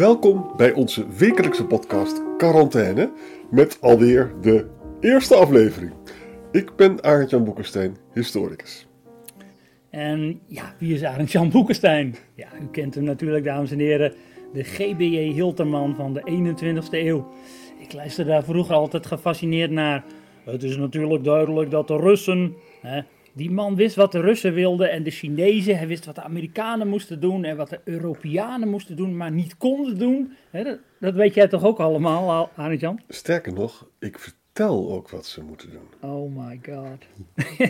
Welkom bij onze wekelijkse podcast Quarantaine met alweer de eerste aflevering. Ik ben Arend-Jan Boekenstein, historicus. En ja, wie is Arend-Jan Boekenstein? Ja, u kent hem natuurlijk, dames en heren. De GBJ Hilterman van de 21ste eeuw. Ik luisterde daar vroeger altijd gefascineerd naar. Het is natuurlijk duidelijk dat de Russen... Hè, die man wist wat de Russen wilden en de Chinezen. Hij wist wat de Amerikanen moesten doen en wat de Europeanen moesten doen, maar niet konden doen. Hè, dat, dat, weet jij toch ook allemaal, Arend-Jan? Sterker nog, ik vertel ook wat ze moeten doen. Oh my god.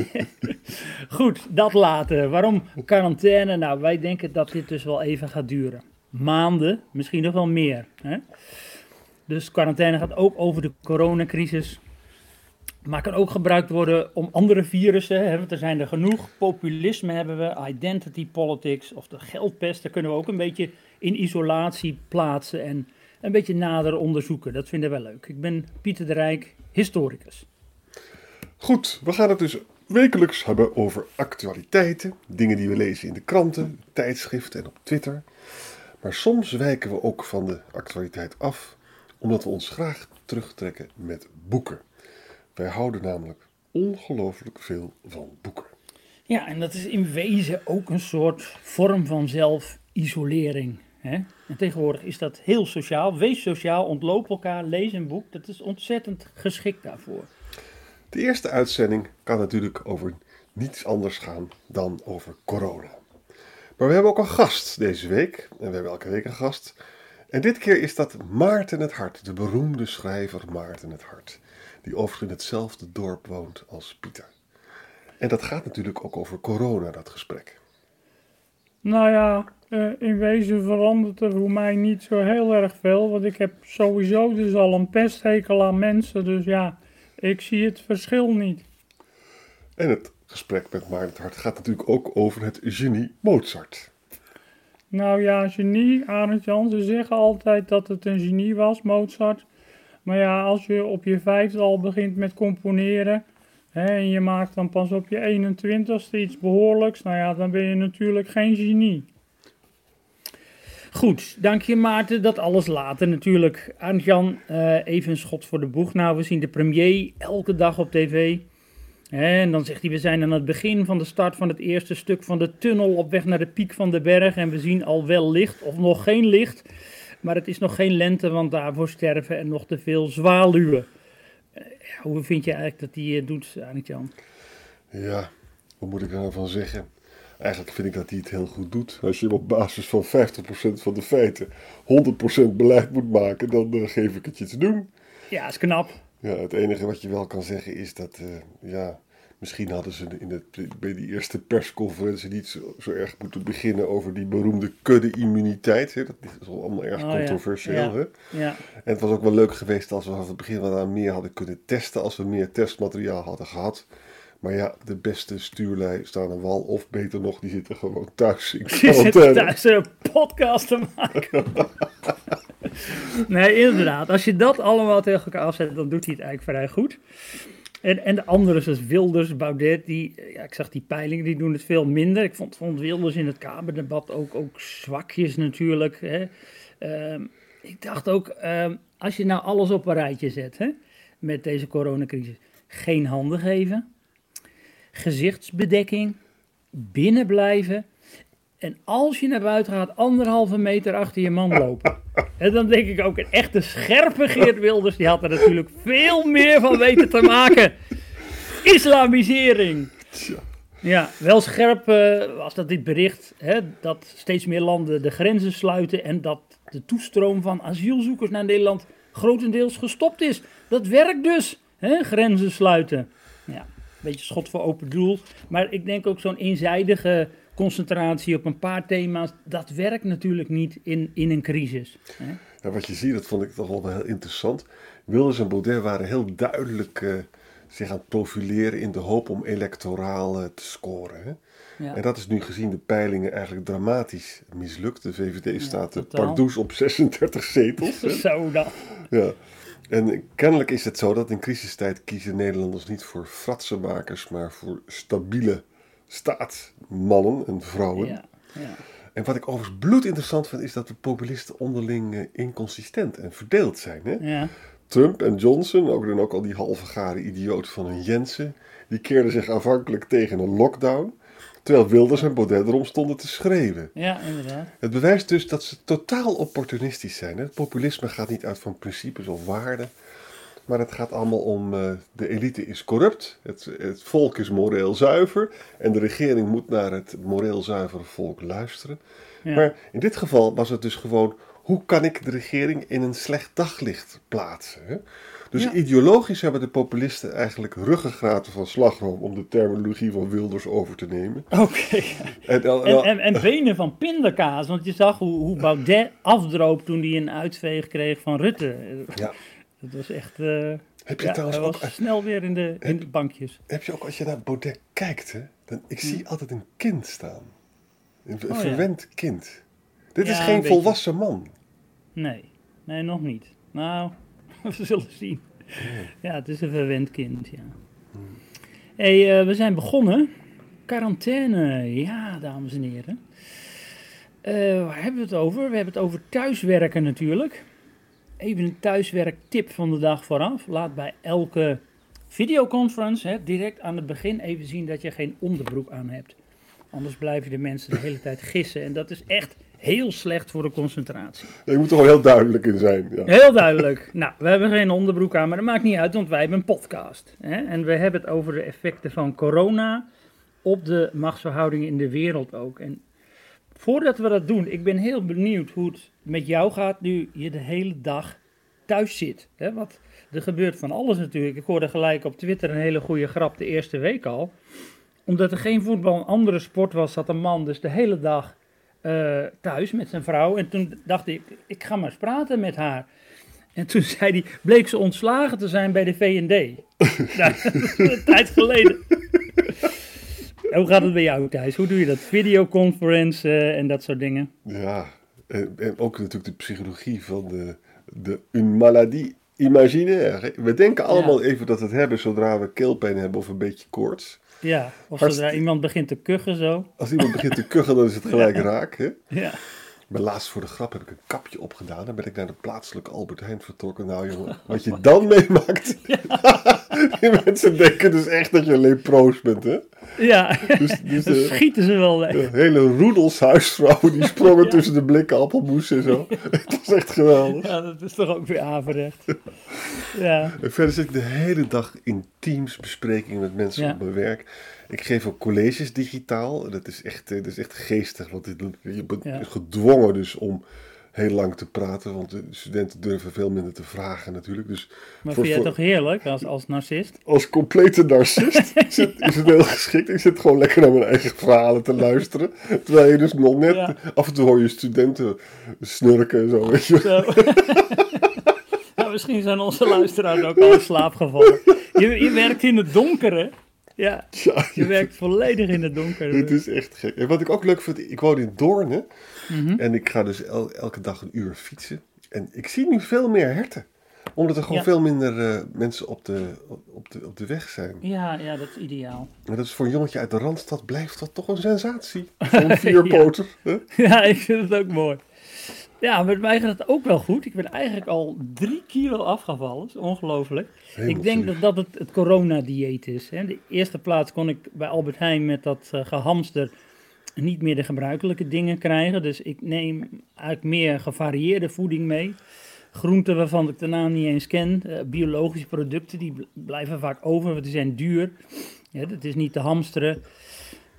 Goed, dat later. Waarom quarantaine? Nou, wij denken dat dit dus wel even gaat duren. Maanden, misschien nog wel meer. Hè? Dus quarantaine gaat ook over de coronacrisis. Maar kan ook gebruikt worden om andere virussen. Hè, want er zijn er genoeg. Populisme hebben we, identity politics of de geldpest. Daar kunnen we ook een beetje in isolatie plaatsen en een beetje nader onderzoeken. Dat vinden we leuk. Ik ben Pieter de Rijk, historicus. Goed, we gaan het dus wekelijks hebben over actualiteiten. Dingen die we lezen in de kranten, tijdschriften en op Twitter. Maar soms wijken we ook van de actualiteit af, omdat we ons graag terugtrekken met boeken. Wij houden namelijk ongelooflijk veel van boeken. Ja, en dat is in wezen ook een soort vorm van zelfisolering. Hè? En tegenwoordig is dat heel sociaal. Wees sociaal, ontloop elkaar, lees een boek. Dat is ontzettend geschikt daarvoor. De eerste uitzending kan natuurlijk over niets anders gaan dan over corona. Maar we hebben ook een gast deze week. En we hebben elke week een gast. En dit keer is dat Maarten het Hart, de beroemde schrijver Maarten het Hart die overigens in hetzelfde dorp woont als Pieter. En dat gaat natuurlijk ook over corona, dat gesprek. Nou ja, eh, in wezen verandert er voor mij niet zo heel erg veel. Want ik heb sowieso dus al een pesthekel aan mensen. Dus ja, ik zie het verschil niet. En het gesprek met Maarten Hart gaat natuurlijk ook over het genie Mozart. Nou ja, genie, Arend Jan, ze zeggen altijd dat het een genie was, Mozart. Maar ja, als je op je vijfde al begint met componeren hè, en je maakt dan pas op je 21ste iets behoorlijks, nou ja, dan ben je natuurlijk geen genie. Goed, dank je Maarten. Dat alles later natuurlijk. Arjan, uh, even een schot voor de boeg. Nou, we zien de premier elke dag op tv. En dan zegt hij, we zijn aan het begin van de start van het eerste stuk van de tunnel op weg naar de piek van de berg. En we zien al wel licht, of nog geen licht. Maar het is nog geen lente, want daarvoor sterven er nog te veel zwaluwen. Eh, hoe vind je eigenlijk dat hij het doet, Arndt-Jan? Ja, wat moet ik er nou van zeggen? Eigenlijk vind ik dat hij het heel goed doet. Als je op basis van 50% van de feiten 100% beleid moet maken, dan uh, geef ik het je te doen. Ja, is knap. Ja, het enige wat je wel kan zeggen is dat, uh, ja, Misschien hadden ze in het, bij die eerste persconferentie niet zo, zo, erg moeten beginnen over die beroemde kudde-immuniteit. Dat is allemaal erg oh, controversieel. Ja. Hè? Ja. En het was ook wel leuk geweest als we vanaf het begin wat aan meer hadden kunnen testen. Als we meer testmateriaal hadden gehad. Maar ja, de beste stuurlui staan aan wal. Of beter nog, die zitten gewoon thuis in Die zitten thuis een podcast te maken. nee, inderdaad. Als je dat allemaal tegen elkaar afzet, dan doet hij het eigenlijk vrij goed. En, en de anderen, zoals Wilders, Baudet, die, ja, ik zag die peilingen, die doen het veel minder. Ik vond, vond Wilders in het Kamerdebat ook, ook zwakjes natuurlijk. Hè. Uh, ik dacht ook, uh, als je nou alles op een rijtje zet hè, met deze coronacrisis. Geen handen geven, gezichtsbedekking, binnenblijven en als je naar buiten gaat, anderhalve meter achter je man lopen. En dan denk ik ook, een echte scherpe Geert Wilders, die had er natuurlijk veel meer van weten te maken. Islamisering. Ja, wel scherp uh, was dat dit bericht, hè, dat steeds meer landen de grenzen sluiten en dat de toestroom van asielzoekers naar Nederland grotendeels gestopt is. Dat werkt dus, hè, grenzen sluiten. Ja, een beetje schot voor open doel. Maar ik denk ook zo'n eenzijdige concentratie op een paar thema's, dat werkt natuurlijk niet in, in een crisis. Hè? Wat je ziet, dat vond ik toch wel heel interessant. Wilders en Baudet waren heel duidelijk uh, zich aan het profileren in de hoop om electoraal uh, te scoren. Hè? Ja. En dat is nu gezien de peilingen eigenlijk dramatisch mislukt. De VVD staat ja, pardoes op 36 zetels. Zo dan. Ja. En kennelijk is het zo dat in crisistijd kiezen Nederlanders niet voor fratsenmakers, maar voor stabiele staatsmannen en vrouwen. Ja, ja. En wat ik overigens bloedinteressant vind, is dat de populisten onderling eh, inconsistent en verdeeld zijn. Hè? Ja. Trump en Johnson, ook dan ook al die halve gare idioten van een Jensen, die keerden zich aanvankelijk tegen een lockdown. Terwijl Wilders en Baudet erom stonden te schreeuwen. ja, inderdaad. Het bewijst dus dat ze totaal opportunistisch zijn. Hè? Het populisme gaat niet uit van principes of waarden. Maar het gaat allemaal om eh, de elite is corrupt, het, het volk is moreel zuiver en de regering moet naar het moreel zuivere volk luisteren. Ja. Maar in dit geval was het dus gewoon, hoe kan ik de regering in een slecht daglicht plaatsen? Hè? Dus Ja. ideologisch hebben de populisten eigenlijk ruggengraten van slagroom, om de terminologie van Wilders over te nemen. Oké. En, en- En, en, en benen van pindakaas, want je zag hoe, hoe Baudet afdroop toen hij een uitveeg kreeg van Rutte. ja. Dat was echt... eh, Heb je ja, trouwens ook, snel weer in de, in de bankjes. heb je ook als je naar Baudet kijkt, hè, dan, ik zie altijd een kind staan. Een, een Oh, ja. verwend kind. Dit Ja, is een geen beetje. volwassen man. Nee, nee, nog niet. Nou, we zullen zien. Ja, het is een verwend kind, ja. hey, eh, we zijn begonnen. Quarantaine, ja, dames en heren. Eh, waar hebben we het over? We hebben het over thuiswerken natuurlijk. Even een thuiswerktip van de dag vooraf. Laat bij elke videoconference hè, direct aan het begin even zien dat je geen onderbroek aan hebt. Anders blijven de mensen de hele tijd gissen. En dat is echt heel slecht voor de concentratie. Je moet er gewoon heel duidelijk in zijn. Ja. Heel duidelijk. Nou, we hebben geen onderbroek aan, maar dat maakt niet uit, want wij hebben een podcast. Hè? En we hebben het over de effecten van corona op de machtsverhoudingen in de wereld ook. En voordat we dat doen, ik ben heel benieuwd hoe het met jou gaat nu je de hele dag thuis zit. Hè? Wat, er gebeurt van alles natuurlijk. Ik hoorde gelijk op Twitter een hele goede grap de eerste week al. Omdat er geen voetbal, een andere sport was, zat een man dus de hele dag eh, thuis met zijn vrouw. En toen dacht ik, ik ga maar eens praten met haar. En toen zei hij, bleek ze ontslagen te zijn bij de V&D. nou, een tijd geleden. Hoe gaat het bij jou thuis? Hoe doe je dat? Videoconference eh, en dat soort dingen? Ja, en, en ook natuurlijk de psychologie van de, de une maladie imaginaire. We denken allemaal even dat we het hebben zodra we keelpijn hebben of een beetje koorts. Ja, of zodra iemand begint te kuchen zo. Als iemand begint te kuchen, dan is het gelijk raak. Hè? Ja. Maar laatst voor de grap heb ik een kapje opgedaan. Dan ben ik naar de plaatselijke Albert Heijn vertrokken. Nou jongen, wat je dan meemaakt. Die mensen denken dus echt dat je leproos bent. Hè? Ja, Dus, dus dan de, schieten ze wel weg. de hele roedels huisvrouwen die sprongen tussen de blikken appelmoes en zo. Het was echt geweldig. Ja, dat is toch ook weer averecht. Ja, En verder zit ik de hele dag in teams besprekingen met mensen Ja. op mijn werk. Ik geef ook colleges digitaal. Dat is echt, eh, dat is echt geestig. Want je bent Ja. gedwongen dus om heel lang te praten. Want de studenten durven veel minder te vragen natuurlijk. Dus maar Voor- vind jij voor- toch heerlijk als, als narcist? als complete narcist is het, is het heel geschikt. Ik zit gewoon lekker naar mijn eigen verhalen te luisteren. Terwijl je dus nog net... Ja. Af en toe hoor je studenten snurken en zo. Weet je. Zo. nou, misschien zijn onze luisteraars ook al in slaap gevallen. Je, je werkt in het donker, hè? Ja, je werkt volledig in het donker. Het is echt gek. En wat ik ook leuk vind, ik woon in Doorn Mhm. en ik ga dus el- elke dag een uur fietsen. En ik zie nu veel meer herten. Omdat er gewoon Ja. veel minder eh, mensen op de, op, de, op de weg zijn. Ja, ja, dat is ideaal. En dat is voor een jongetje uit de Randstad blijft dat toch een sensatie. Zo'n vierpoter. hè? Ja, ik vind het ook mooi. Ja, met mij gaat het ook wel goed. Ik ben eigenlijk al drie kilo afgevallen. Dat is ongelooflijk. Ik denk dat dat het, het coronadieet is. Hè. De eerste plaats kon ik bij Albert Heijn met dat eh, gehamster niet meer de gebruikelijke dingen krijgen. Dus ik neem eigenlijk meer gevarieerde voeding mee. Groenten waarvan ik de naam niet eens ken. eh, biologische producten, die bl- blijven vaak over, want die zijn duur. Ja, dat is niet te hamsteren.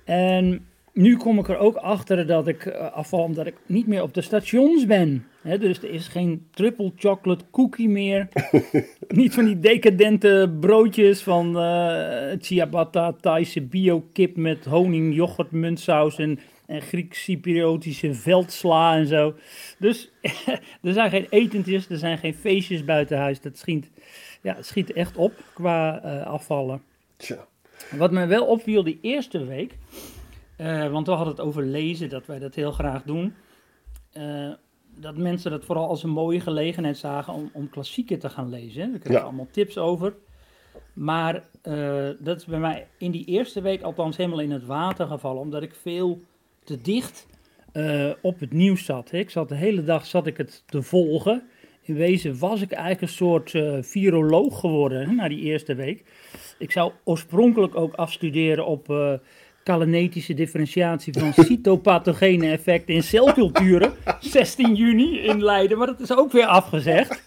En nu kom ik er ook achter dat ik eh, afval omdat ik niet meer op de stations ben. Dus er is geen triple chocolate cookie meer. niet van die decadente broodjes van eh ciabatta, Thaise bio-kip met honing, yoghurt, muntsaus en, en Grieks-Cypriotische veldsla en zo. Dus er zijn geen etentjes, er zijn geen feestjes buiten huis. Dat schiet, ja, schiet echt op qua eh, afvallen. Tja. Wat mij wel opviel die eerste week, eh, want we hadden het over lezen, dat wij dat heel graag doen. eh, dat mensen dat vooral als een mooie gelegenheid zagen om, om klassieken te gaan lezen. Ik heb Ja. allemaal tips over. Maar eh, dat is bij mij in die eerste week althans helemaal in het water gevallen, omdat ik veel te dicht op het nieuws zat. Ik zat de hele dag zat ik het te volgen. In wezen was ik eigenlijk een soort viroloog geworden hè, na die eerste week. Ik zou oorspronkelijk ook afstuderen op kalanetische differentiatie van cytopathogene effecten in celculturen. 16 juni in Leiden, maar dat is ook weer afgezegd.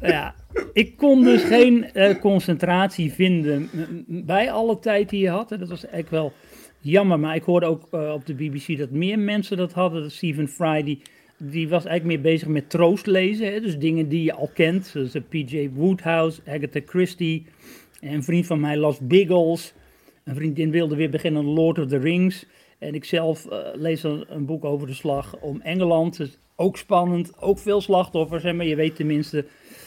ja, ik kon dus geen uh, concentratie vinden bij alle tijd die je had. Dat was eigenlijk wel jammer, maar ik hoorde ook uh, op de BBC dat meer mensen dat hadden. Stephen Fry, die, was eigenlijk meer bezig met troost lezen. Hè? Dus dingen die je al kent, zoals P.J. Woodhouse, Agatha Christie. En een vriend van mij las Biggles. Een vriendin wilde weer beginnen aan Lord of the Rings. En ik zelf uh, lees een, een, boek over de slag om Engeland. Dus ook spannend, ook veel slachtoffers. Hè? Maar je weet tenminste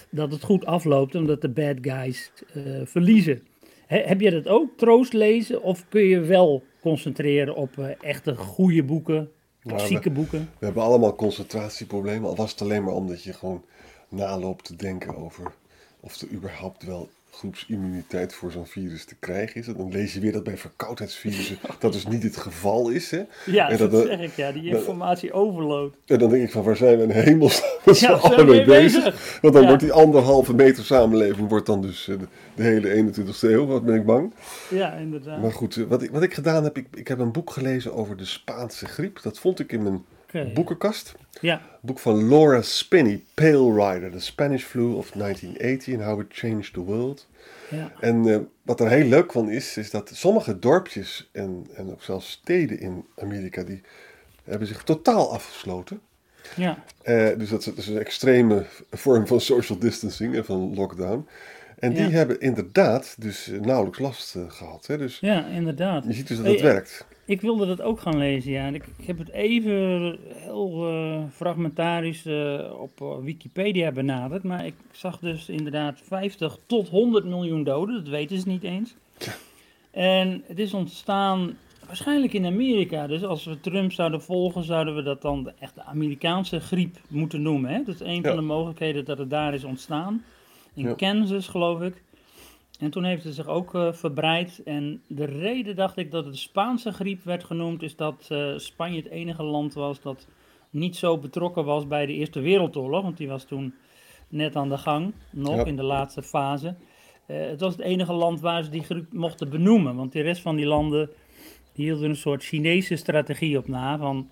dat het goed afloopt, omdat de bad guys uh, verliezen. He, heb je dat ook, troost lezen? Of kun je wel concentreren op uh, echte goede boeken, klassieke we, boeken? We hebben allemaal concentratieproblemen, al was het alleen maar omdat je gewoon naloopt te denken over of er überhaupt wel groepsimmuniteit voor zo'n virus te krijgen is. Dan lees je weer dat bij verkoudheidsvirussen dat dus niet het geval is. Hè? Ja, en dat, dat zeg ik, ja, die informatie overload. En dan denk ik van, waar zijn we in hemelsnaam met z'n allen mee bezig? bezig? Want dan ja. wordt die anderhalve meter samenleving wordt dan dus de, de hele 21ste eeuw, wat ben ik bang. Ja, inderdaad. Maar goed, wat ik, wat ik gedaan heb, ik, ik heb een boek gelezen over de Spaanse griep. Dat vond ik in mijn okay. boekenkast. Ja. boek van Laura Spinney, Pale Rider, The Spanish Flu of 1980 and How It Changed the World. Ja. En uh, wat er heel leuk van is, is dat sommige dorpjes en, en ook zelfs steden in Amerika, die hebben zich totaal afgesloten. Ja. Uh, dus dat is, dat is, een extreme vorm van social distancing en van lockdown. En die Ja. hebben inderdaad dus eh, nauwelijks last uh, gehad. Hè? Dus Ja, inderdaad. je ziet dus dat Hey, het werkt. Ik wilde dat ook gaan lezen, ja. En Ik, ik heb het even heel eh, fragmentarisch eh, op eh, Wikipedia benaderd. Maar ik zag dus inderdaad 50 tot 100 miljoen doden. Dat weten ze niet eens. En het is ontstaan waarschijnlijk in Amerika. Dus als we Trump zouden volgen, zouden we dat dan de echte Amerikaanse griep moeten noemen. Hè? Dat is een Ja. van de mogelijkheden dat het daar is ontstaan. In Ja. Kansas, geloof ik. En toen heeft het zich ook eh, verbreid. En de reden, dacht ik, dat het de Spaanse griep werd genoemd, is dat eh, Spanje het enige land was dat niet zo betrokken was bij de Eerste Wereldoorlog. Want die was toen net aan de gang, nog Ja. in de laatste fase. Eh, het was het enige land waar ze die griep mochten benoemen. Want de rest van die landen die hielden een soort Chinese strategie op na. Van,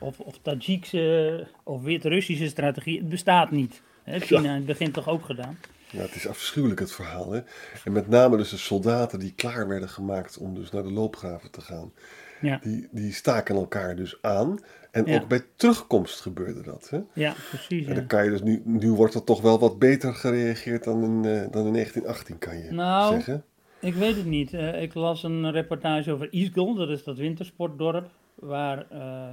of, of Tajikse of Wit-Russische strategie. Het bestaat niet. Hè, China in het begin toch ook gedaan. Ja, het is afschuwelijk het verhaal. Hè? En met name dus de soldaten die klaar werden gemaakt om dus naar de loopgraven te gaan. Ja, Die, die staken elkaar dus aan. En Ja. ook bij terugkomst gebeurde dat. Hè? ja precies. En dan kan je dus nu, nu wordt er toch wel wat beter gereageerd dan in, eh, dan in 1918, kan je Nou, zeggen. Ik weet het niet. Eh, ik las een reportage over Isgol, dat is dat wintersportdorp, waar eh,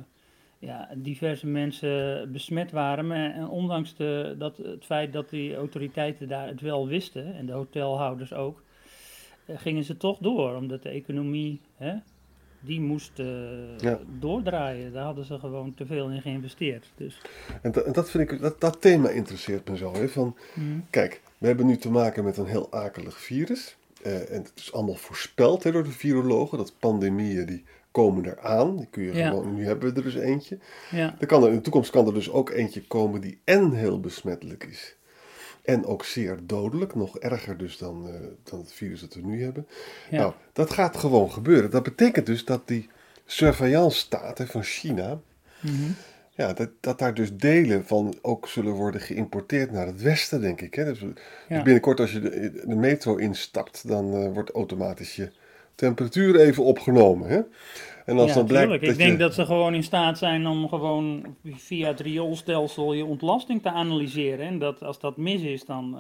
ja, diverse mensen besmet waren. Maar, en ondanks de, dat, het feit dat die autoriteiten daar het wel wisten, en de hotelhouders ook, eh, gingen ze toch door, omdat de economie, hè, die moest eh, Ja. doordraaien. Daar hadden ze gewoon te veel in geïnvesteerd. Dus, En, dat- en dat, vind ik, dat, dat thema interesseert me zo. Hè? Van, mm, Kijk, we hebben nu te maken met een heel akelig virus. Eh, en het is allemaal voorspeld hè, door de virologen. Dat pandemieën die komen eraan. Die kun je Ja. gewoon, nu hebben we er dus eentje. ja, Er kan er, in de toekomst kan er dus ook eentje komen die en heel besmettelijk is. En ook zeer dodelijk. Nog erger dus dan, eh, dan het virus dat we nu hebben. ja, Nou, dat gaat gewoon gebeuren. Dat betekent dus dat die surveillance staat hè, van China. mhm, Ja, dat, dat daar dus delen van ook zullen worden geïmporteerd naar het westen, denk ik. Hè? Dus, dus binnenkort als je de, de metro instapt, dan eh, wordt automatisch je temperatuur even opgenomen. Hè? En als ja, dan blijkt dat Ik denk je... dat ze gewoon in staat zijn om gewoon via het rioolstelsel je ontlasting te analyseren. En dat als dat mis is, dan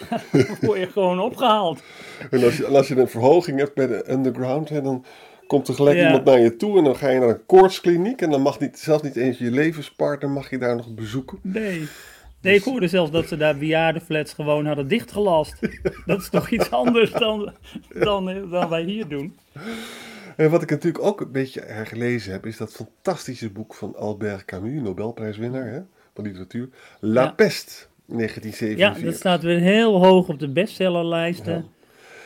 eh, word je gewoon opgehaald. En als je, als je een verhoging hebt bij de underground, hè, dan komt er gelijk Ja. iemand naar je toe en dan ga je naar een koortskliniek. En dan mag niet, zelfs niet eens je levenspartner mag je daar nog bezoeken. Nee. Nee, ik hoorde zelfs dat ze daar bejaardenflats gewoon hadden dichtgelast. Dat is toch iets anders dan, dan, eh, dan wij hier doen. En wat ik natuurlijk ook een beetje hergelezen heb, is dat fantastische boek van Albert Camus, Nobelprijswinnaar hè, van literatuur. La Ja. Peste, Ja, 1947. dat staat weer heel hoog op de bestsellerlijsten. Ja.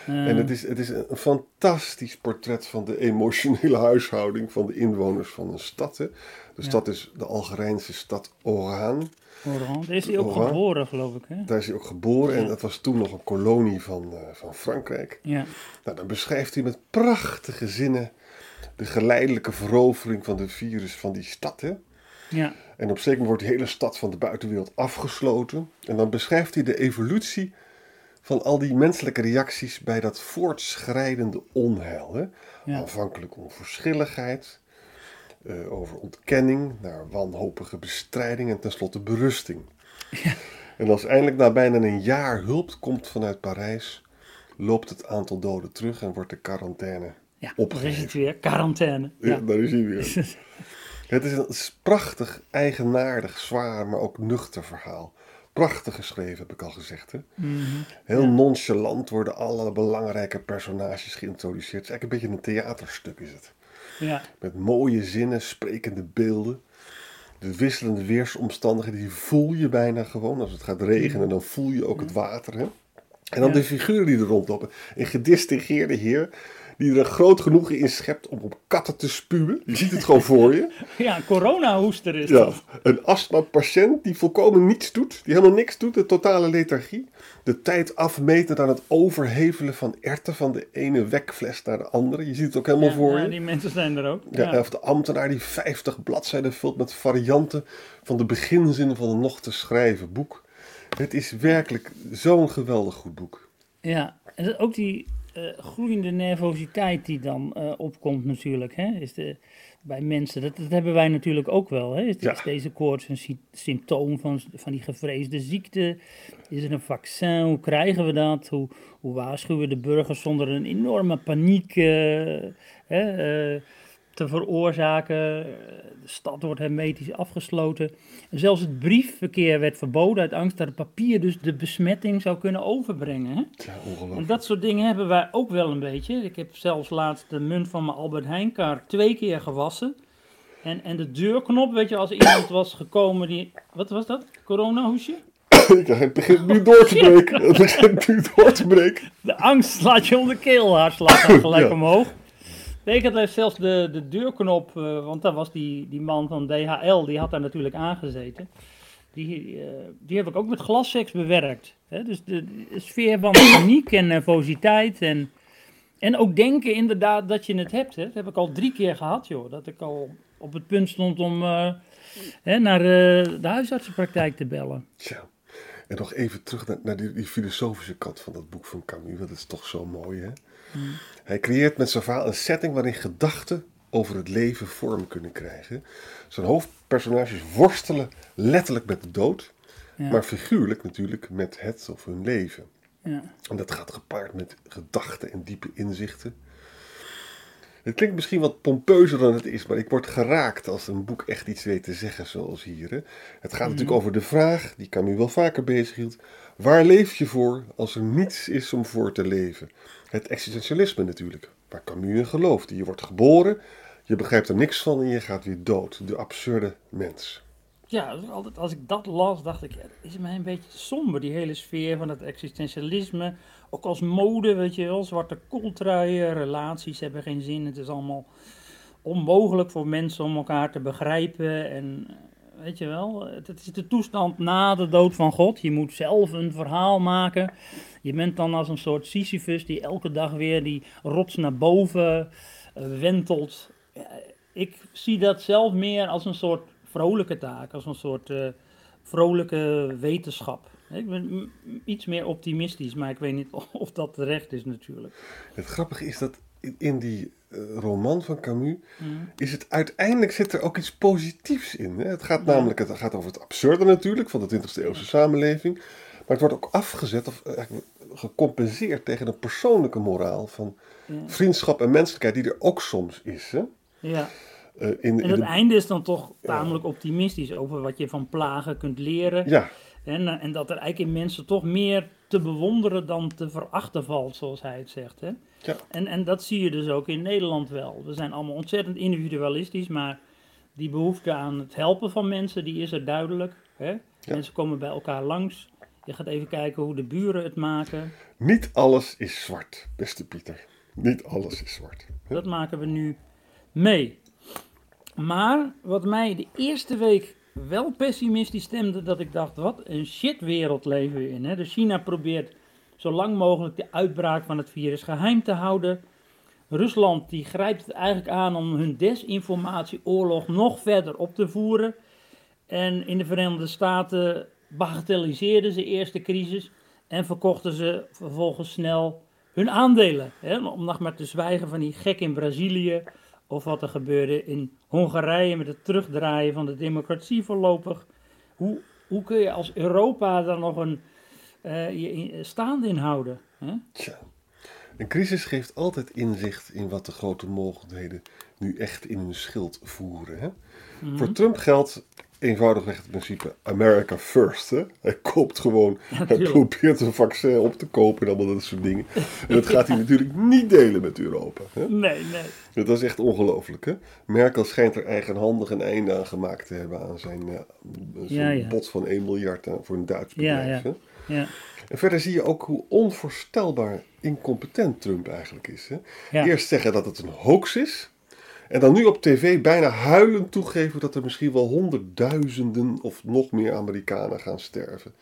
En het is, het is een fantastisch portret van de emotionele huishouding van de inwoners van een stad. Hè. De Ja. stad is de Algerijnse stad Oran. Oran. Daar is hij ook Oran. geboren, geloof ik. Hè? Daar is hij ook geboren en dat was toen nog een kolonie van, eh, van Frankrijk. Ja. Nou, dan beschrijft hij met prachtige zinnen de geleidelijke verovering van de virus van die stad. Hè. Ja. En op zeker moment wordt die hele stad van de buitenwereld afgesloten. En dan beschrijft hij de evolutie van al die menselijke reacties bij dat voortschrijdende onheil. Hè? Ja. Aanvankelijk onverschilligheid, eh, over ontkenning, naar wanhopige bestrijding en tenslotte berusting. En als eindelijk na bijna een jaar hulp komt vanuit Parijs, loopt het aantal doden terug en wordt de quarantaine. Ja, Opgegeven. daar is het weer. Quarantaine. Ja. Ja. daar is hij weer. Het is een prachtig, eigenaardig, zwaar, maar ook nuchter verhaal. Prachtig geschreven, heb ik al gezegd. Hè? Mhm. Heel Ja. nonchalant worden alle belangrijke personages geïntroduceerd. Het is eigenlijk een beetje een theaterstuk is het. Ja. Met mooie zinnen, sprekende beelden. De wisselende weersomstandigheden, die voel je bijna gewoon. Als het gaat regenen, dan voel je ook het water. Hè? En dan Ja. de figuren die er rondlopen. Een gedistingeerde heer die er een groot genoegen in schept om op katten te spuwen. Je ziet het gewoon voor je. ja, corona-hoester is Ja, dat. een astma-patiënt die volkomen niets doet, die helemaal niks doet, de totale lethargie. De tijd afmeten aan het overhevelen van erten van de ene wekfles naar de andere. Je ziet het ook helemaal Ja, voor ja, je. die mensen zijn er ook. Ja. Of de ambtenaar die 50 bladzijden vult met varianten van de beginzinnen van een nog te schrijven boek. Het is werkelijk zo'n geweldig goed boek. Ja, en ook die groeiende nervositeit die dan eh, opkomt natuurlijk, hè, is de, bij mensen. Dat, dat hebben wij natuurlijk ook wel. Hè. Is, Ja. is deze koorts een sy- symptoom van, van die gevreesde ziekte? Is er een vaccin? Hoe krijgen we dat? Hoe, hoe waarschuwen de burgers zonder een enorme paniek eh, hè, eh, te veroorzaken? De stad wordt hermetisch afgesloten. En zelfs het briefverkeer werd verboden uit angst dat het papier dus de besmetting zou kunnen overbrengen. Hè? Ja, En dat soort dingen hebben wij ook wel een beetje. Ik heb zelfs laatst de munt van mijn Albert Heijnkaart twee keer gewassen. En, en de deurknop, weet je, als iemand was gekomen die... Wat was dat? Corona-hoesje? Het begint nu door te breken. Het begint nu door te breken. De angst slaat je om de keel, haar slaat gelijk Ja. omhoog. Ik had zelfs de, de deurknop, eh, want daar was die, die man van DHL, die had daar natuurlijk aangezeten. Die, eh, die heb ik ook met glassex bewerkt. Hè? Dus de, de sfeer van paniek en nervositeit en, en ook denken inderdaad dat je het hebt. Hè? Dat heb ik al drie keer gehad, joh. Dat ik al op het punt stond om eh, hè, naar de, de huisartsenpraktijk te bellen. Tja. En nog even terug naar, naar die, die filosofische kant van dat boek van Camus. Dat is toch zo mooi, hè? Hij creëert met zijn verhaal een setting waarin gedachten over het leven vorm kunnen krijgen. Zijn hoofdpersonages worstelen letterlijk met de dood, Ja. maar figuurlijk natuurlijk met het of hun leven. Ja. En dat gaat gepaard met gedachten en diepe inzichten. Het klinkt misschien wat pompeuzer dan het is, maar ik word geraakt als een boek echt iets weet te zeggen, zoals hier. Hè. Het gaat natuurlijk over de vraag, die Camus wel vaker bezighield: waar leef je voor als er niets is om voor te leven? Het existentialisme natuurlijk, waar Camus in geloofde. Je wordt geboren, je begrijpt er niks van en je gaat weer dood. De absurde mens. Ja, altijd als ik dat las, dacht ik, dat is mij een beetje somber, die hele sfeer van het existentialisme. Ook als mode, weet je wel, zwarte kooltruien, relaties hebben geen zin. Het is allemaal onmogelijk voor mensen om elkaar te begrijpen. En eh, weet je wel, het, het is de toestand na de dood van God. Je moet zelf een verhaal maken. Je bent dan als een soort Sisyphus die elke dag weer die rots naar boven eh, wentelt. Ik zie dat zelf meer als een soort vrolijke taak, als een soort eh, vrolijke wetenschap. Ik ben iets meer optimistisch, maar ik weet niet of dat terecht is natuurlijk. Het grappige is dat in- die eh, roman van Camus Mhm. is het uiteindelijk zit er ook iets positiefs in. Hè? Het gaat namelijk het gaat over het absurde natuurlijk van de 20e eeuwse samenleving. Maar het wordt ook afgezet of eh, gecompenseerd tegen een persoonlijke moraal van Ja. vriendschap en menselijkheid die er ook soms is. Hè? Ja. Eh, in, En in het de- einde is dan toch tamelijk optimistisch over wat je van plagen kunt leren. ja, En, eh, en dat er eigenlijk in mensen toch meer te bewonderen dan te verachten valt, zoals hij het zegt. Hè? ja, En, en dat zie je dus ook in Nederland wel. We zijn allemaal ontzettend individualistisch, maar die behoefte aan het helpen van mensen, die is er duidelijk. Hè? Mensen komen bij elkaar langs Je gaat even kijken hoe de buren het maken. Niet alles is zwart, beste Pieter. Niet alles is zwart. hè? Dat maken we nu mee. Maar wat mij de eerste week wel pessimistisch stemde, dat ik dacht, wat een shitwereld leven we in. Hè? Dus China probeert zo lang mogelijk de uitbraak van het virus geheim te houden. Rusland die grijpt het eigenlijk aan om hun desinformatieoorlog nog verder op te voeren. En in de Verenigde Staten bagatelliseerden ze eerst de crisis en verkochten ze vervolgens snel hun aandelen. Hè? Om nog maar te zwijgen van die gek in Brazilië of wat er gebeurde in Hongarije met het terugdraaien van de democratie voorlopig. Hoe, hoe kun je als Europa daar nog een eh, je in houden? Hè? Tja. Een crisis geeft altijd inzicht in wat de grote mogelijkheden nu echt in hun schild voeren. Hè? Mhm. Voor Trump geldt eenvoudigweg het principe America first. Hè? Hij koopt gewoon, hij probeert een vaccin op te kopen en allemaal dat soort dingen. En dat gaat hij natuurlijk niet delen met Europa. Hè? Nee, nee. Dat is echt ongelooflijk. Hè? Merkel schijnt er eigenhandig een einde aan gemaakt te hebben aan zijn eh, Ja, ja. bod van 1 miljard voor een Duits Ja, bedrijf. ja. Hè? Ja. En verder zie je ook hoe onvoorstelbaar incompetent Trump eigenlijk is. Hè? Eerst zeggen dat het een hoax is. En dan nu op tv bijna huilend toegeven dat er misschien wel honderdduizenden of nog meer Amerikanen gaan sterven.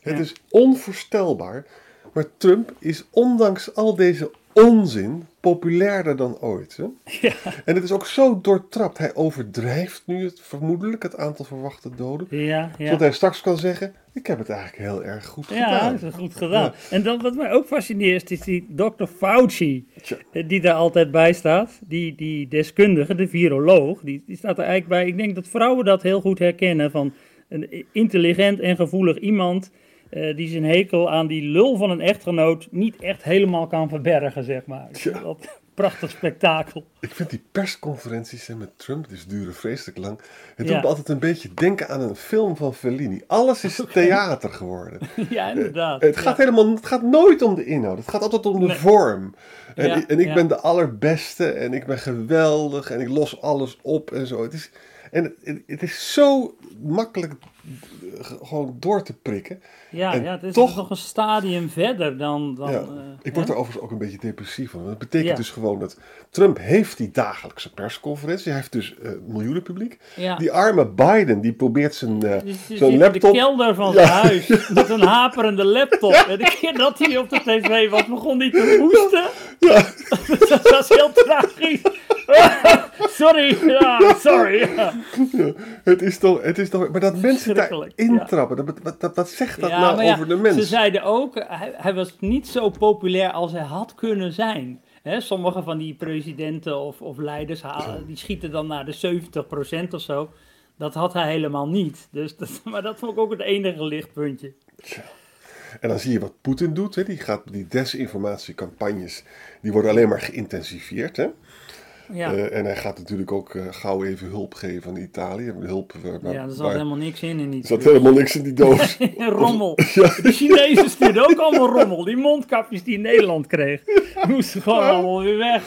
Het is onvoorstelbaar. Maar Trump is ondanks al deze onzin populairder dan ooit. Hè? Ja. En het is ook zo doortrapt. Hij overdrijft nu het, vermoedelijk het aantal verwachte doden. Ja, ja. Zodat hij straks kan zeggen: Ik heb het eigenlijk heel erg goed Ja, gedaan. dat is goed gedaan. En dan, wat mij ook fascineert is die Dr. Fauci, Tja. eh, die daar altijd bij staat. Die, die deskundige, de viroloog, die, die staat er eigenlijk bij. Ik denk dat vrouwen dat heel goed herkennen van een intelligent en gevoelig iemand... eh, die zijn hekel aan die lul van een echtgenoot niet echt helemaal kan verbergen, zeg maar. Dat, prachtig spektakel. Ik vind die persconferenties met Trump, die duren vreselijk lang. Het Ja. doet me altijd een beetje denken aan een film van Fellini. Alles is theater geworden. ja, inderdaad. Het gaat, Ja. helemaal, het gaat nooit om de inhoud. Het gaat altijd om de Nee. vorm. En, Ja, en ik ben de allerbeste en ik ben geweldig en ik los alles op en zo. Het is, en het, is zo makkelijk eh, gewoon door te prikken. Ja, en ja, het is toch- nog een stadium verder dan... dan Ja, eh, ik word hè? er overigens ook een beetje depressief van. Dat betekent Ja. dus gewoon dat Trump heeft die dagelijkse persconferentie. Hij heeft dus eh miljoenen publiek. Ja. Die arme Biden, die probeert zijn, eh, Die zijn in laptop... de kelder van zijn huis met een haperende laptop. En de keer dat hij op de tv was, begon hij te hoesten. Ja, Dat was heel tragisch. sorry, sorry. Het is toch... Het is toch maar dat mensen Verschrikkelijk, intrappen, dat, wat, dat, wat zegt dat Ja, nou over de mens? Ze zeiden ook, hij, hij was niet zo populair als hij had kunnen zijn. Hè, sommige van die presidenten of, of leiders halen, die schieten dan naar de 70% of zo. Dat had hij helemaal niet. Dus dat, maar dat vond ik ook het enige lichtpuntje. Tja. En dan zie je wat Poetin doet. Hè. Die, gaat, die desinformatiecampagnes die worden alleen maar geïntensiveerd. Hè. Ja, Eh, en hij gaat natuurlijk ook eh, gauw even hulp geven aan Italië. Hulp, eh, waar, ja er zat helemaal niks in in die er zat helemaal niks in die doos. rommel. Ja. De Chinezen stuurden ook allemaal rommel. Die mondkapjes die Nederland kreeg, die moesten gewoon allemaal weer weg.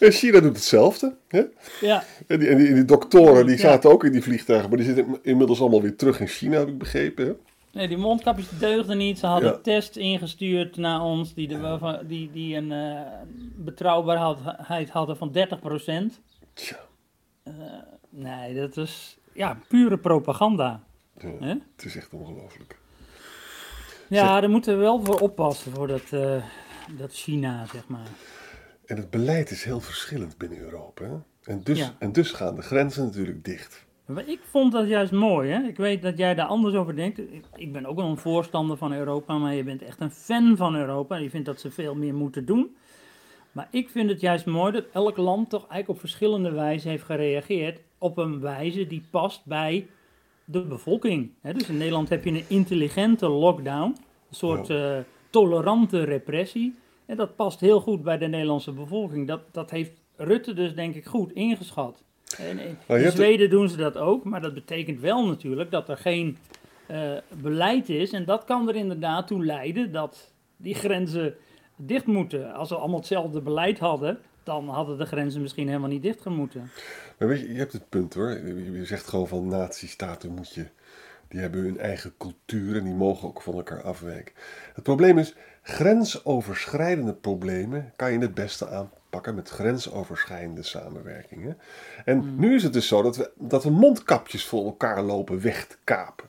En China doet hetzelfde. Hè. Ja, En, die, en die, en die doktoren die zaten ook in die vliegtuigen. Maar die zitten inmiddels allemaal weer terug in China, heb ik begrepen. Hè. Nee, die mondkapjes deugden niet. Ze hadden Ja. tests ingestuurd naar ons die, de, die, die een eh, betrouwbaarheid hadden van 30%. Tja. Nee, dat is ja, pure propaganda. Ja, het is echt ongelooflijk. Ja, daar moeten we wel voor oppassen voor dat, eh, dat China, zeg maar. En het beleid is heel verschillend binnen Europa. Hè. En, dus, en dus gaan de grenzen natuurlijk dicht. Maar ik vond dat juist mooi. Hè? Ik weet dat jij daar anders over denkt. Ik, ik ben ook wel een voorstander van Europa, maar je bent echt een fan van Europa. Je vindt dat ze veel meer moeten doen. Maar ik vind het juist mooi dat elk land toch eigenlijk op verschillende wijze heeft gereageerd. Op een wijze die past bij de bevolking. Hè? Dus in Nederland heb je een intelligente lockdown. Een soort eh, tolerante repressie. En dat past heel goed bij de Nederlandse bevolking. Dat, dat heeft Rutte dus denk ik goed ingeschat. En in Zweden doen ze dat ook, maar dat betekent wel natuurlijk dat er geen eh, beleid is. En dat kan er inderdaad toe leiden dat die grenzen dicht moeten. Als we allemaal hetzelfde beleid hadden, dan hadden de grenzen misschien helemaal niet dicht gemoeten. Maar weet je, je hebt het punt hoor. Je je zegt gewoon van nazistaten moet je Die hebben hun eigen cultuur en die mogen ook van elkaar afwijken. Het probleem is, grensoverschrijdende problemen kan je het beste aanpakken met grensoverschrijdende samenwerkingen. En Mm. nu is het dus zo dat we, dat we mondkapjes voor elkaar lopen weg te kapen.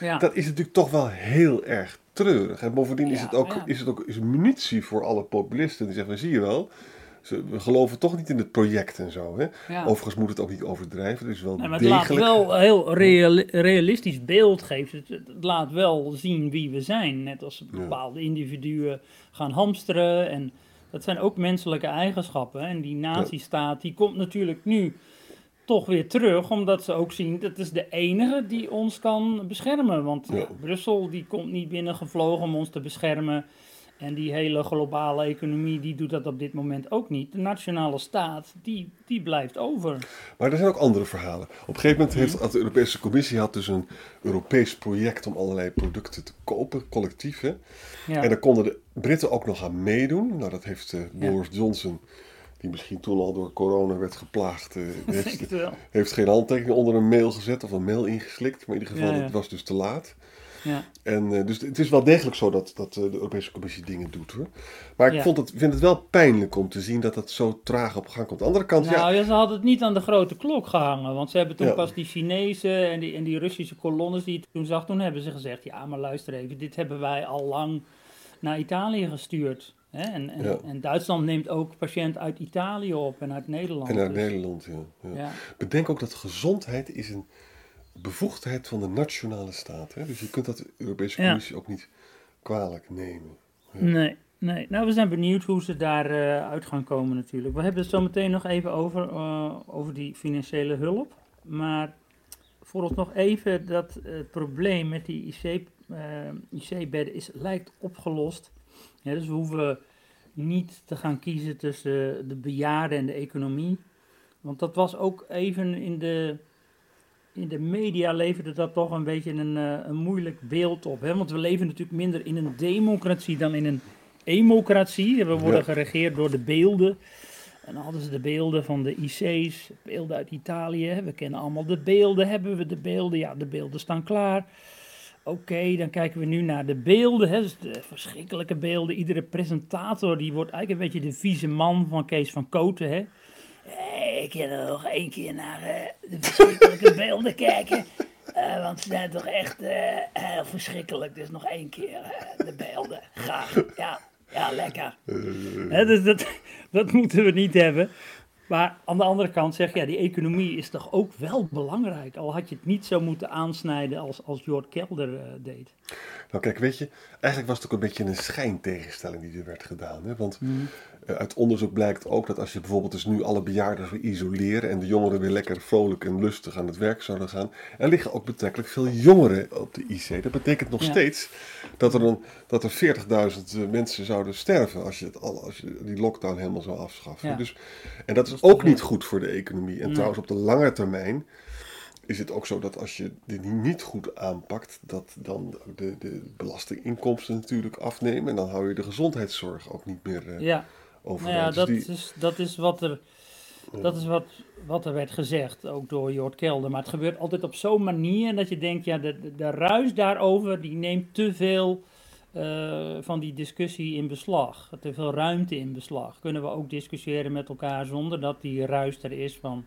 Ja. Dat is natuurlijk toch wel heel erg treurig. En bovendien is het ook, ja. is het ook is munitie voor alle populisten. Die zeggen, zie je wel, ze, we geloven toch niet in het project en zo. Hè? Overigens moet het ook niet overdrijven. Is wel Nee, maar het laat degelijk. wel een heel reali- realistisch beeld geven. Het, het laat wel zien wie we zijn. Net als bepaalde individuen gaan hamsteren. En dat zijn ook menselijke eigenschappen. En die nazistaat die komt natuurlijk nu toch weer terug. Omdat ze ook zien dat is de enige die ons kan beschermen. Want Ja. Brussel die komt niet binnengevlogen om ons te beschermen. En die hele globale economie die doet dat op dit moment ook niet. De nationale staat die, die blijft over. Maar er zijn ook andere verhalen. Op een gegeven moment heeft had de Europese Commissie had dus een Europees project om allerlei producten te kopen, collectief. Hè? Ja. En daar konden de Britten ook nog aan meedoen. Nou, dat heeft eh, Boris Johnson, die misschien toen al door corona werd geplaagd, eh, heeft, geen handtekening onder een mail gezet of een mail ingeslikt. Maar in ieder geval, Ja, het was dus te laat. Ja. En, eh, dus het is wel degelijk zo dat, dat eh, de Europese Commissie dingen doet hoor. Maar ik Ja. vond het, vind het wel pijnlijk om te zien dat dat zo traag op gang komt. Aan de andere kant, ja, Nou ja, ze hadden het niet aan de grote klok gehangen. Want ze hebben toen Ja. pas die Chinezen en die, en die Russische kolonnes die je toen zag, toen hebben ze gezegd, ja maar luister even, dit hebben wij al lang naar Italië gestuurd. Hè? En, en, Ja. en Duitsland neemt ook patiënten uit Italië op en uit Nederland. en uit Dus, Nederland. Ja. Bedenk ook dat gezondheid is een bevoegdheid van de nationale staat. Hè? Dus je kunt dat de Europese Ja. Commissie ook niet kwalijk nemen. Nee, nee. Nou, we zijn benieuwd hoe ze daaruit uit gaan komen natuurlijk. We hebben het zo meteen nog even over, eh, over die financiële hulp. Maar voor ons nog even dat het probleem met die IC, eh, IC-bedden is, lijkt opgelost. Ja, dus we hoeven niet te gaan kiezen tussen de bejaarden en de economie. Want dat was ook even in de, in de media leverde dat toch een beetje een, eh, een moeilijk beeld op. Hè? Want we leven natuurlijk minder in een democratie dan in een emocratie. We worden Ja. geregeerd door de beelden. En hadden ze de beelden van de IC's, beelden uit Italië. We kennen allemaal de beelden. Hebben we de beelden? Ja, de beelden staan klaar. Oké, dan kijken we nu naar de beelden. Hè. Dus de verschrikkelijke beelden. Iedere presentator die wordt eigenlijk een beetje de vieze man van Kees van Koten. Hè. Ik er nog één keer naar eh, de verschrikkelijke beelden kijken. Eh, want ze zijn toch echt eh, heel verschrikkelijk. Dus nog één keer de beelden. Graag. Ja, ja lekker. Dus dat, dat moeten we niet hebben. Maar aan de andere kant zeg je, ja, die economie is toch ook wel belangrijk. Al had je het niet zo moeten aansnijden als, als Jort Kelder deed. Nou kijk, weet je, eigenlijk was het ook een beetje een schijntegenstelling die er werd gedaan. Hè? Want eh, uit onderzoek blijkt ook dat als je bijvoorbeeld dus nu alle bejaarden zou isoleren en de jongeren weer lekker vrolijk en lustig aan het werk zouden gaan, er liggen ook betrekkelijk veel jongeren op de IC. Dat betekent nog Ja. steeds dat er, een, dat er 40.000 eh, mensen zouden sterven als je, het al, als je die lockdown helemaal zou afschaffen. Ja. Dus, en dat is ook niet goed voor de economie. En Nee. trouwens op de lange termijn is het ook zo dat als je dit niet goed aanpakt, dat dan de, de belastinginkomsten natuurlijk afnemen. En dan hou je de gezondheidszorg ook niet meer eh Ja, nou ja, Dus dat die- is, dat is wat er, dat is wat, wat er werd gezegd, ook door Jort Kelder. Maar het gebeurt altijd op zo'n manier dat je denkt, ja, de, de, de ruis daarover, die neemt te veel eh, van die discussie in beslag. Te veel ruimte in beslag. Kunnen we ook discussiëren met elkaar zonder dat die ruis er is van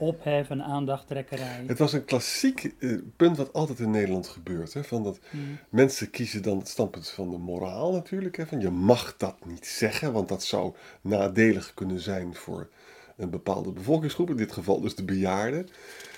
ophef en aandachttrekkerij. Het was een klassiek eh, punt wat altijd in Nederland gebeurt. Hè, van dat Hmm. mensen kiezen dan het standpunt van de moraal natuurlijk. Hè, van je mag dat niet zeggen, want dat zou nadelig kunnen zijn voor een bepaalde bevolkingsgroep. In dit geval dus de bejaarden.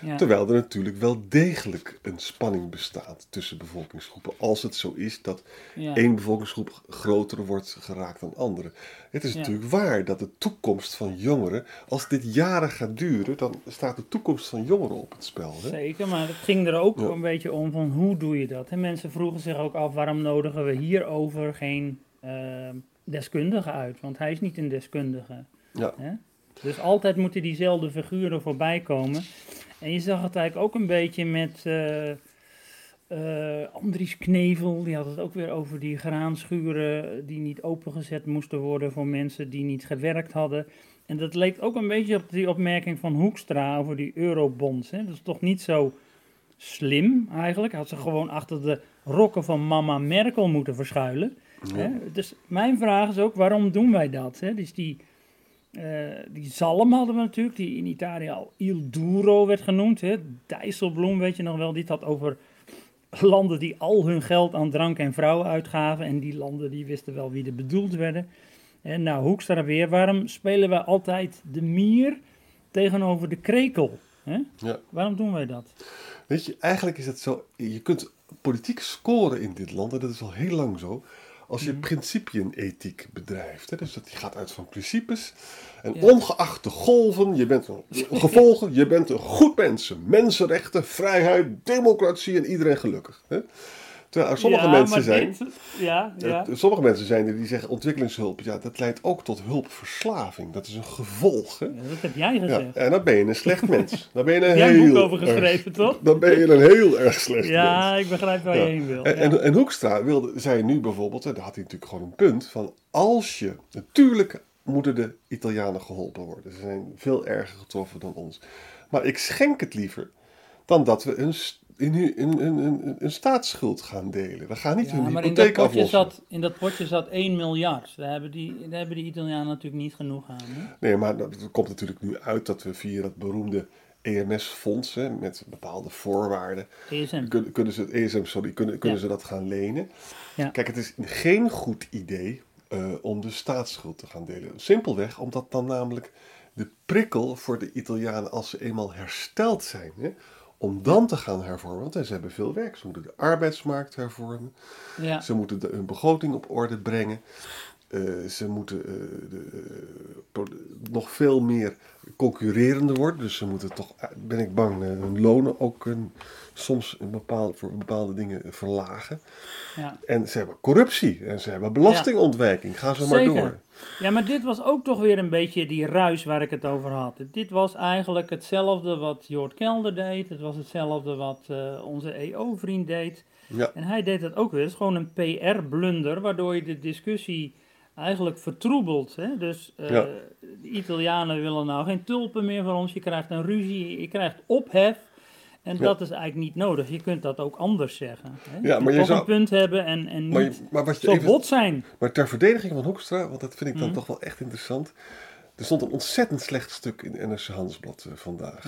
Ja. Terwijl er natuurlijk wel degelijk een spanning bestaat tussen bevolkingsgroepen. Als het zo is dat Ja. één bevolkingsgroep groter wordt geraakt dan andere. Het is Ja. natuurlijk waar dat de toekomst van jongeren, als dit jaren gaat duren, dan staat de toekomst van jongeren op het spel. Hè? Zeker, maar het ging er ook een beetje om van hoe doe je dat? En mensen vroegen zich ook af waarom nodigen we hierover geen eh, deskundige uit? Want hij is niet een deskundige. Ja. Hè? Dus altijd moeten diezelfde figuren voorbij komen. En je zag het eigenlijk ook een beetje met eh, eh, Andries Knevel. Die had het ook weer over die graanschuren die niet opengezet moesten worden voor mensen die niet gewerkt hadden. En dat leek ook een beetje op die opmerking van Hoekstra over die eurobonds. Hè? Dat is toch niet zo slim eigenlijk. Had ze gewoon achter de rokken van mama Merkel moeten verschuilen. Hè? Dus mijn vraag is ook, waarom doen wij dat? Hè? Dus die, eh, die zalm hadden we natuurlijk, die in Italië al Il Duro werd genoemd. Hè? Dijsselbloem, weet je nog wel, dit had over landen die al hun geld aan drank en vrouwen uitgaven. En die landen die wisten wel wie er bedoeld werden. En nou, Hoekstra weer, waarom spelen we altijd de mier tegenover de krekel? Hè? Ja. Waarom doen wij dat? Weet je, eigenlijk is het zo, je kunt politiek scoren in dit land, en dat is al heel lang zo, als je principienethiek bedrijft. Hè? Dus dat die gaat uit van principes. En Ja. ongeacht de golven, je bent een gevolgen, je bent een goed mens. Mensenrechten, vrijheid, democratie en iedereen gelukkig. Hè? Terwijl er sommige Ja, mensen zijn. dit- ja, ja. Sommige mensen zijn er die zeggen ontwikkelingshulp, ja, dat leidt ook tot hulpverslaving. Dat is een gevolg. Hè? Dat heb jij gezegd. en dan ben je een slecht mens. Dan ben je een heel boek over erg- geschreven, toch? Dan ben je een heel erg slecht mens. Ja, ik begrijp waar je heen wil. En, en, en Hoekstra wilde, zei nu bijvoorbeeld, en daar had hij natuurlijk gewoon een punt, van als je, natuurlijk moeten de Italianen geholpen worden. Ze zijn veel erger getroffen dan ons. Maar ik schenk het liever dan dat we een, st- een, een, een, staatsschuld gaan delen. We gaan niet Ja, hun maar in dat, hypotheek zat, in dat potje zat 1 miljard. Daar hebben, die, daar hebben de Italianen natuurlijk niet genoeg aan. Hè? Nee, maar dat- het komt natuurlijk nu uit dat we via dat beroemde EMS-fonds, met bepaalde voorwaarden, ESM. kunnen, kunnen ze het ESM, sorry, kunnen, kunnen Ja. ze dat gaan lenen. Ja. Kijk, het is geen goed idee eh, om de staatsschuld te gaan delen. Simpelweg omdat dan namelijk de prikkel voor de Italianen, als ze eenmaal hersteld zijn, hè, om dan te gaan hervormen, want ze hebben veel werk. Ze moeten de arbeidsmarkt hervormen, Ja. ze moeten de, hun begroting op orde brengen. Eh, ze moeten eh, de, eh, nog veel meer concurrerender worden. Dus ze moeten toch, eh, ben ik bang, eh, hun lonen ook eh, soms een bepaalde, voor bepaalde dingen verlagen. Ja. En ze hebben corruptie en ze hebben belastingontwijking. Ga zo maar door. ja, maar dit was ook toch weer een beetje die ruis waar ik het over had. Dit was eigenlijk hetzelfde wat Jort Kelder deed. Het was hetzelfde wat onze EO-vriend deed. Ja, En hij deed dat ook weer. Het is gewoon een PR-blunder, waardoor je de discussie eigenlijk vertroebelt. Hè? Dus eh, Ja. de Italianen willen nou geen tulpen meer van ons. Je krijgt een ruzie, je krijgt ophef. En Ja. dat is eigenlijk niet nodig. Je kunt dat ook anders zeggen. Hè? Ja, maar je zou- een punt hebben en, en maar, niet je- maar, wat je zo even, bot zijn. maar ter verdediging van Hoekstra, want dat vind ik dan Mhm. toch wel echt interessant. Er stond een ontzettend slecht stuk in NRC Handelsblad eh, vandaag.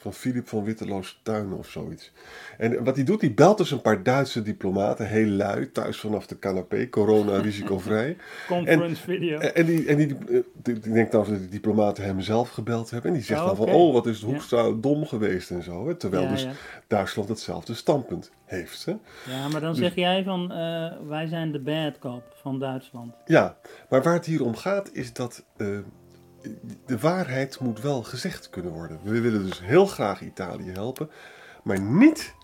Van Philip van Witteloos Tuinen of zoiets. En wat hij doet, hij belt dus een paar Duitse diplomaten, heel lui, thuis vanaf de canapé, corona risicovrij. Conference video. En, die, en die, eh, die, die denkt dan dat die diplomaten hem zelf gebeld hebben. En die zegt Oh, dan van, oh, wat is Ja. Hoekstra dom geweest en zo. Hè? Terwijl Ja, dus ja. Duitsland hetzelfde standpunt heeft. Hè? ja, maar dan dus- zeg jij van, eh, wij zijn de bad cop van Duitsland. Ja, maar waar het hier om gaat is dat eh, de waarheid moet wel gezegd kunnen worden. We willen dus heel graag Italië helpen, maar niet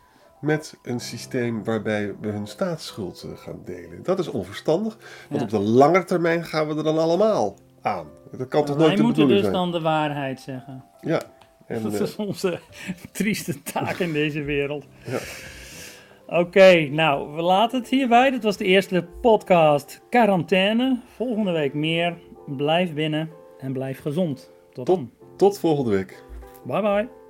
met een systeem waarbij we hun staatsschuld eh, gaan delen. Dat is onverstandig, want Ja. op de lange termijn gaan we er dan allemaal aan. Dat kan toch nooit wij de moeten dus zijn? dan de waarheid zeggen. Ja. En, dat eh, is onze trieste taak in deze wereld. Ja. Oké, nou, we laten het hierbij. Dit was de eerste podcast Quarantaine. Volgende week meer. Blijf binnen en blijf gezond. Tot dan. tot volgende week. Bye bye.